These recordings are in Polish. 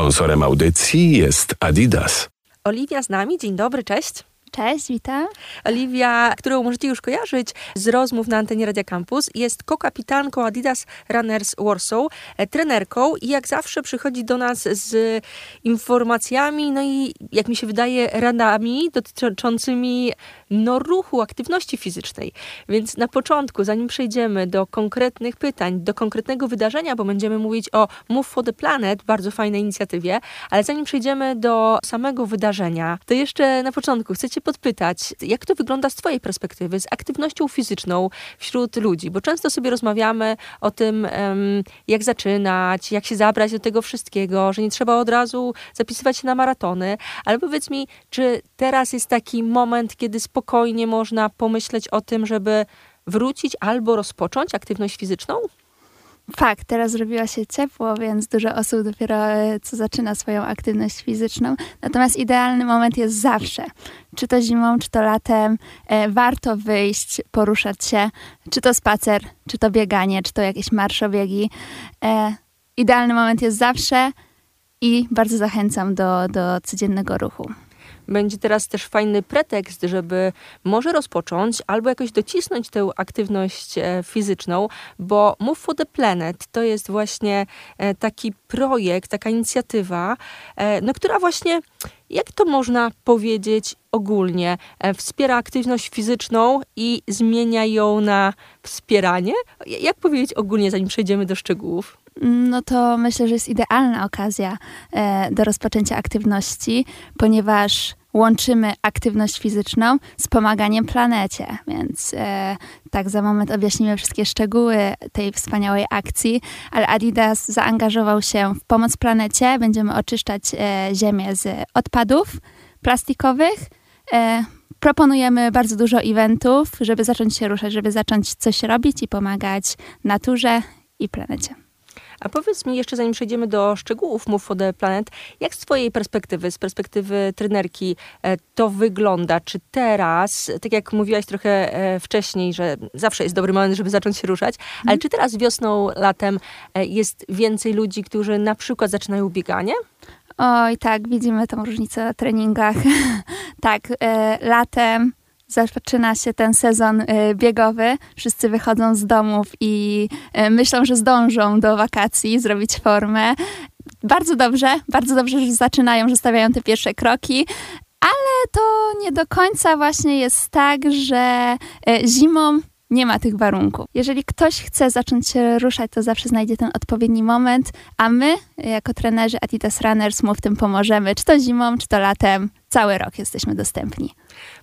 Sponsorem audycji jest Adidas. Oliwia z nami, dzień dobry, cześć. Cześć, witam. Oliwia, którą możecie już kojarzyć z rozmów na antenie Radia Campus, jest ko-kapitanką Adidas Runners Warsaw, e, trenerką i jak zawsze przychodzi do nas z informacjami, no i jak mi się wydaje, radami dotyczącymi no, ruchu, aktywności fizycznej. Więc na początku, zanim przejdziemy do konkretnych pytań, do konkretnego wydarzenia, bo będziemy mówić o Move for the Planet, bardzo fajnej inicjatywie, ale zanim przejdziemy do samego wydarzenia, to jeszcze na początku chcecie podpytać, jak to wygląda z Twojej perspektywy, z aktywnością fizyczną wśród ludzi, bo często sobie rozmawiamy o tym, jak zaczynać, jak się zabrać do tego wszystkiego, że nie trzeba od razu zapisywać się na maratony, ale powiedz mi, czy teraz jest taki moment, kiedy spokojnie można pomyśleć o tym, żeby wrócić albo rozpocząć aktywność fizyczną? Fakt, teraz zrobiło się ciepło, więc dużo osób dopiero e, co zaczyna swoją aktywność fizyczną. Natomiast idealny moment jest zawsze. Czy to zimą, czy to latem. E, warto wyjść, poruszać się. Czy to spacer, czy to bieganie, czy to jakieś marszobiegi. E, idealny moment jest zawsze i bardzo zachęcam do, do codziennego ruchu będzie teraz też fajny pretekst, żeby może rozpocząć albo jakoś docisnąć tę aktywność e, fizyczną, bo Move for the Planet to jest właśnie e, taki projekt, taka inicjatywa, e, no, która właśnie, jak to można powiedzieć ogólnie, wspiera aktywność fizyczną i zmienia ją na wspieranie? Jak powiedzieć ogólnie, zanim przejdziemy do szczegółów? No to myślę, że jest idealna okazja do rozpoczęcia aktywności, ponieważ łączymy aktywność fizyczną z pomaganiem planecie. Więc e, tak za moment objaśnimy wszystkie szczegóły tej wspaniałej akcji, ale Adidas zaangażował się w pomoc planecie. Będziemy oczyszczać e, Ziemię z odpadów plastikowych. E, proponujemy bardzo dużo eventów, żeby zacząć się ruszać, żeby zacząć coś robić i pomagać naturze i planecie. A powiedz mi jeszcze, zanim przejdziemy do szczegółów Move for the Planet, jak z twojej perspektywy, z perspektywy trenerki e, to wygląda? Czy teraz, tak jak mówiłaś trochę e, wcześniej, że zawsze jest dobry moment, żeby zacząć się ruszać, mhm. ale czy teraz wiosną, latem e, jest więcej ludzi, którzy na przykład zaczynają bieganie? Oj, tak, widzimy tą różnicę na treningach. tak, latem zaczyna się ten sezon y, biegowy. Wszyscy wychodzą z domów i y, myślą, że zdążą do wakacji zrobić formę. Bardzo dobrze, bardzo dobrze, że zaczynają, że stawiają te pierwsze kroki. Ale to nie do końca właśnie jest tak, że y, zimą nie ma tych warunków. Jeżeli ktoś chce zacząć się ruszać, to zawsze znajdzie ten odpowiedni moment, a my, jako trenerzy Adidas Runners, mu w tym pomożemy, czy to zimą, czy to latem, cały rok jesteśmy dostępni.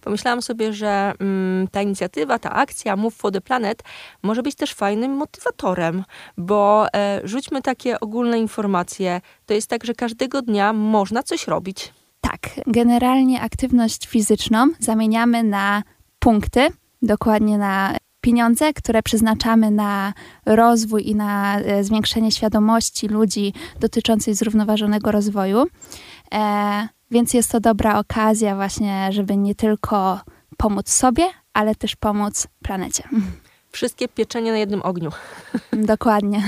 Pomyślałam sobie, że mm, ta inicjatywa, ta akcja Move for the Planet może być też fajnym motywatorem, bo e, rzućmy takie ogólne informacje. To jest tak, że każdego dnia można coś robić. Tak, generalnie aktywność fizyczną zamieniamy na punkty, dokładnie na pieniądze, które przeznaczamy na rozwój i na e, zwiększenie świadomości ludzi dotyczącej zrównoważonego rozwoju. E, więc jest to dobra okazja właśnie, żeby nie tylko pomóc sobie, ale też pomóc planecie. Wszystkie pieczenie na jednym ogniu. Dokładnie.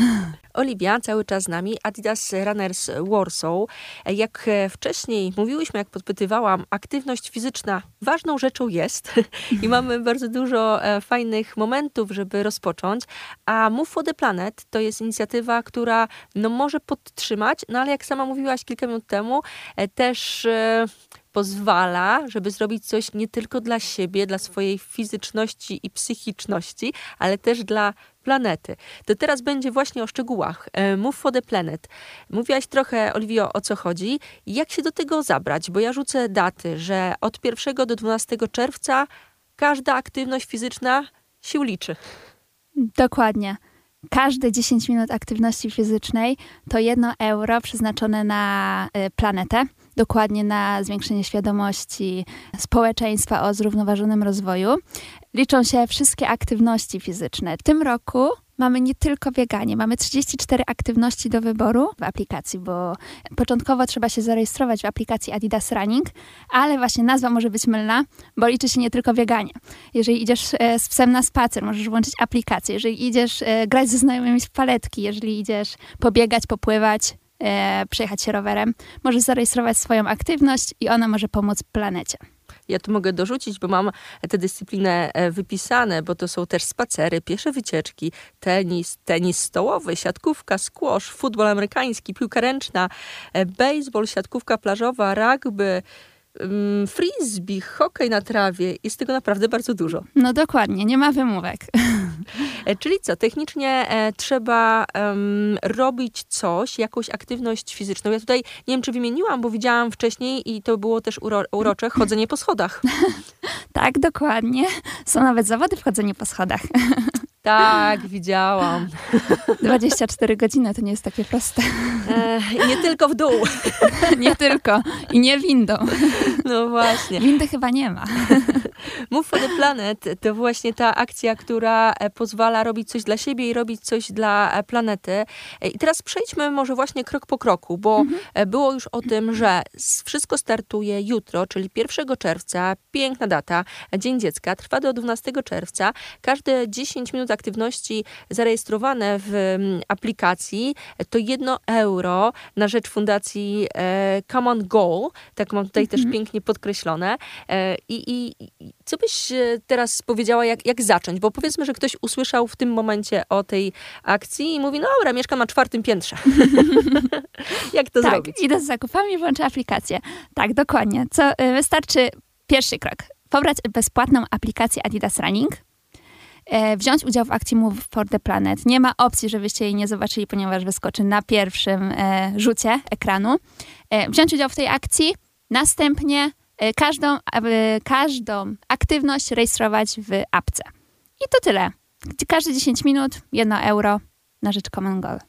Oliwia, cały czas z nami, Adidas Runners Warsaw. Jak wcześniej mówiłyśmy, jak podpytywałam, aktywność fizyczna ważną rzeczą jest i mamy bardzo dużo e, fajnych momentów, żeby rozpocząć, a Move for the Planet to jest inicjatywa, która no, może podtrzymać, no ale jak sama mówiłaś kilka minut temu, e, też e, pozwala, żeby zrobić coś nie tylko dla siebie, dla swojej fizyczności i psychiczności, ale też dla planety. To teraz będzie właśnie o szczegółach. E, Move for the Planet. Mówiłaś trochę, Oliwio, o co chodzi. Jak się do tego zabrać? Bo ja rzucę daty, że od 1 do 12 czerwca każda aktywność fizyczna się liczy. Dokładnie. Każde 10 minut aktywności fizycznej to jedno euro przeznaczone na y, planetę, dokładnie na zwiększenie świadomości społeczeństwa o zrównoważonym rozwoju. Liczą się wszystkie aktywności fizyczne. W tym roku mamy nie tylko bieganie, mamy 34 aktywności do wyboru w aplikacji, bo początkowo trzeba się zarejestrować w aplikacji Adidas Running, ale właśnie nazwa może być mylna, bo liczy się nie tylko bieganie. Jeżeli idziesz e, z psem na spacer, możesz włączyć aplikację. Jeżeli idziesz e, grać ze znajomymi w paletki, jeżeli idziesz pobiegać, popływać, e, przejechać się rowerem, może zarejestrować swoją aktywność i ona może pomóc planecie. Ja tu mogę dorzucić, bo mam tę dyscyplinę e, wypisane, bo to są też spacery, piesze wycieczki, tenis, tenis stołowy, siatkówka, squash, futbol amerykański, piłka ręczna, e, baseball, siatkówka plażowa, rugby, mm, frisbee, hokej na trawie. Jest tego naprawdę bardzo dużo. No dokładnie, nie ma wymówek. E, czyli co, technicznie e, trzeba em, robić coś, jakąś aktywność fizyczną. Ja tutaj nie wiem, czy wymieniłam, bo widziałam wcześniej i to było też uro, urocze, chodzenie po schodach. Tak, dokładnie. Są nawet zawody w chodzeniu po schodach. Tak, widziałam. 24 godziny to nie jest takie proste. E, nie tylko w dół. Nie tylko. I nie windą. No właśnie. Windy chyba nie ma. Move for the Planet to właśnie ta akcja, która e, pozwala robić coś dla siebie i robić coś dla e, planety. E, I teraz przejdźmy może właśnie krok po kroku, bo e, było już o tym, że wszystko startuje jutro, czyli 1 czerwca, piękna data, Dzień Dziecka, trwa do 12 czerwca. Każde 10 minut aktywności zarejestrowane w aplikacji to 1 euro na rzecz fundacji Come on Go, tak mam tutaj też pięknie podkreślone. I, i co byś e, teraz powiedziała, jak, jak zacząć? Bo powiedzmy, że ktoś usłyszał w tym momencie o tej akcji i mówi, no dobra, mieszkam na czwartym piętrze. jak to tak, zrobić? idę z zakupami i włączę aplikację. Tak, dokładnie. Co y, wystarczy pierwszy krok. Pobrać bezpłatną aplikację Adidas Running. E, wziąć udział w akcji Move for the Planet. Nie ma opcji, żebyście jej nie zobaczyli, ponieważ wyskoczy na pierwszym e, rzucie ekranu. E, wziąć udział w tej akcji, następnie e, każdą, każdą aktywność rejestrować w apce. I to tyle. Każde 10 minut, 1 euro na rzecz Common Goal.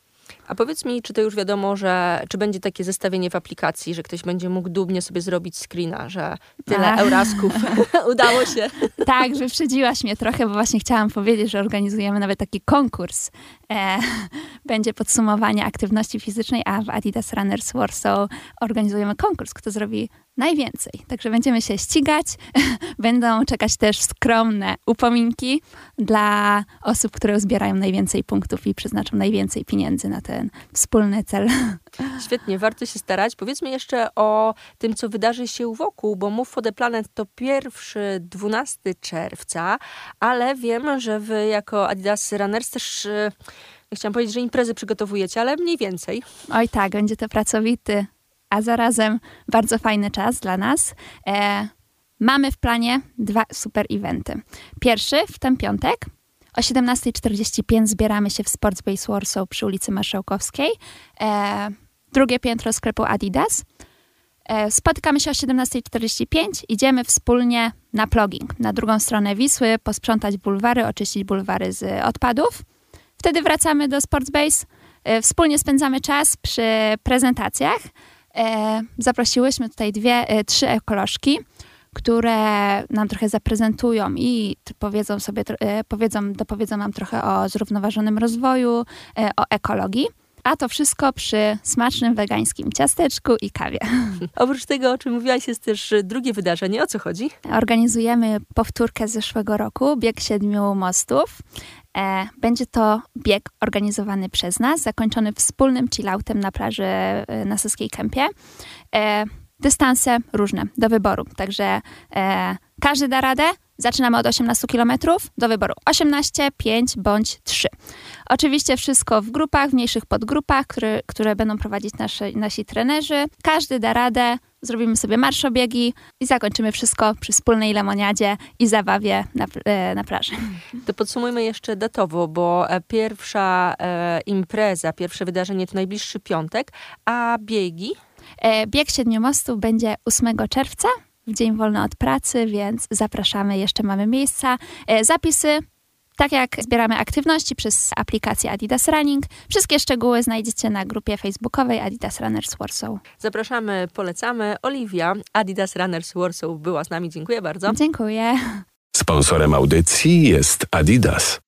A powiedz mi, czy to już wiadomo, że czy będzie takie zestawienie w aplikacji, że ktoś będzie mógł dumnie sobie zrobić screena, że tyle A. eurasków udało się. Tak, wyprzedziłaś mnie trochę, bo właśnie chciałam powiedzieć, że organizujemy nawet taki konkurs. E, będzie podsumowanie aktywności fizycznej, a w Adidas Runners Warsaw organizujemy konkurs, kto zrobi najwięcej. Także będziemy się ścigać. Będą czekać też skromne upominki dla osób, które zbierają najwięcej punktów i przeznaczą najwięcej pieniędzy na ten wspólny cel. Świetnie, warto się starać. Powiedzmy jeszcze o tym, co wydarzy się wokół, bo Move for the Planet to pierwszy 12 czerwca, ale wiem, że wy jako Adidas Runners też, e, chciałam powiedzieć, że imprezy przygotowujecie, ale mniej więcej. Oj tak, będzie to pracowity, a zarazem bardzo fajny czas dla nas. E, mamy w planie dwa super eventy. Pierwszy w ten piątek o 17.45 zbieramy się w Sportsbase Warsaw przy ulicy Marszałkowskiej. E, drugie piętro sklepu Adidas. E, spotykamy się o 17.45, idziemy wspólnie na pluging, na drugą stronę Wisły, posprzątać bulwary, oczyścić bulwary z odpadów. Wtedy wracamy do Sportsbase, e, wspólnie spędzamy czas przy prezentacjach. E, zaprosiłyśmy tutaj dwie, e, trzy ekolożki, które nam trochę zaprezentują i powiedzą sobie, e, powiedzą, dopowiedzą nam trochę o zrównoważonym rozwoju, o ekologii. A to wszystko przy smacznym wegańskim ciasteczku i kawie. Oprócz tego, o czym mówiłaś, jest też drugie wydarzenie. O co chodzi? Organizujemy powtórkę z zeszłego roku, bieg siedmiu mostów. E, będzie to bieg organizowany przez nas, zakończony wspólnym chilloutem na plaży e, na Saskiej Kępie. E, dystanse różne, do wyboru, także każdy da radę. Zaczynamy od 18 km, do wyboru 18, 5 bądź 3. Oczywiście wszystko w grupach, w mniejszych podgrupach, które, które będą prowadzić nasi trenerzy. Każdy da radę, zrobimy sobie marszobiegi i zakończymy wszystko przy wspólnej lemoniadzie i zabawie na, e, na plaży. To podsumujmy jeszcze datowo, bo e, pierwsza e, impreza, pierwsze wydarzenie to najbliższy piątek, a biegi E, Bieg Siedmiu Mostów będzie 8 czerwca, w dzień wolny od pracy, więc zapraszamy, jeszcze mamy miejsca. E, Zapisy, tak jak zbieramy aktywności przez aplikację Adidas Running, wszystkie szczegóły znajdziecie na grupie facebookowej Adidas Runners Warsaw. zapraszamy, polecamy. Oliwia, Adidas Runners Warsaw była z nami. Dziękuję bardzo. Dziękuję. Sponsorem audycji jest Adidas.